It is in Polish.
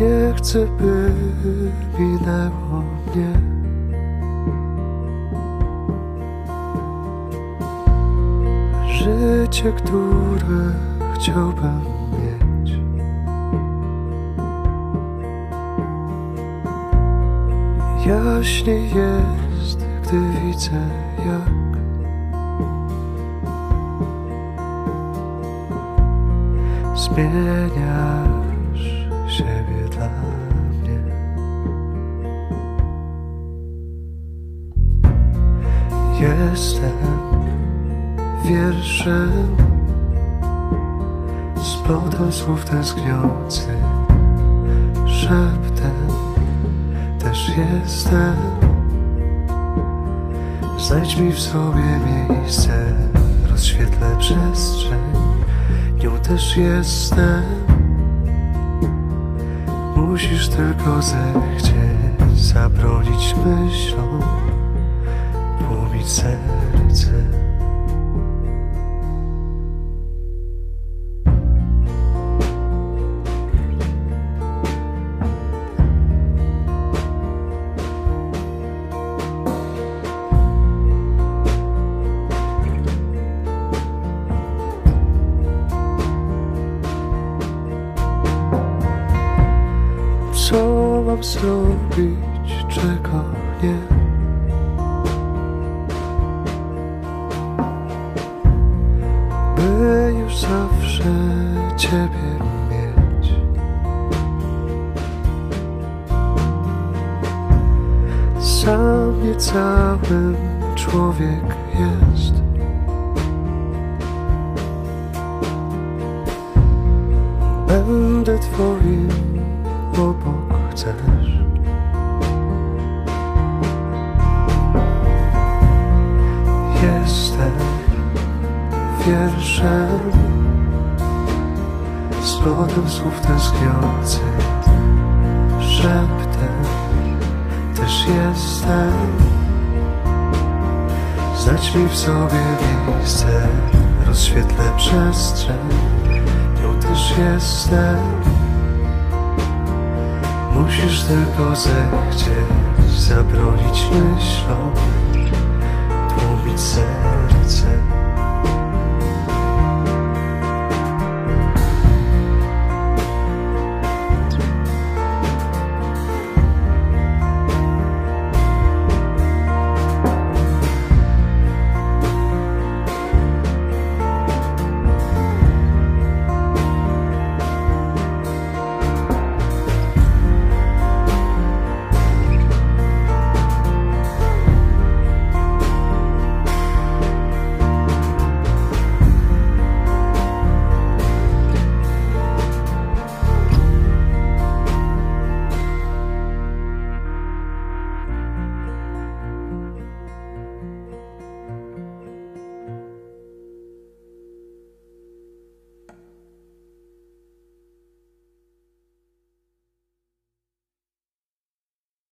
Nie chcę, by minęło mnie. Życie, które chciałbym mieć. Jaśniej jest, gdy widzę, jak zmieniasz Jestem wierszem, splotem słów tęskniący, szeptem też jestem. Znajdź mi w sobie miejsce, rozświetlę przestrzeń, nią też jestem. Musisz tylko zechcieć zabronić myślom, tłumić serce. Co mam zrobić, czego nie? By już zawsze Ciebie mieć. Sam nie całym człowiek jest. Będę Twoim obok chcesz. Wierszem, splotem słów tęskniących, szeptem też jestem. Znać mi w sobie miejsce, rozświetlę przestrzeń, nią też jestem. Musisz tylko zechcieć zabronić myślom,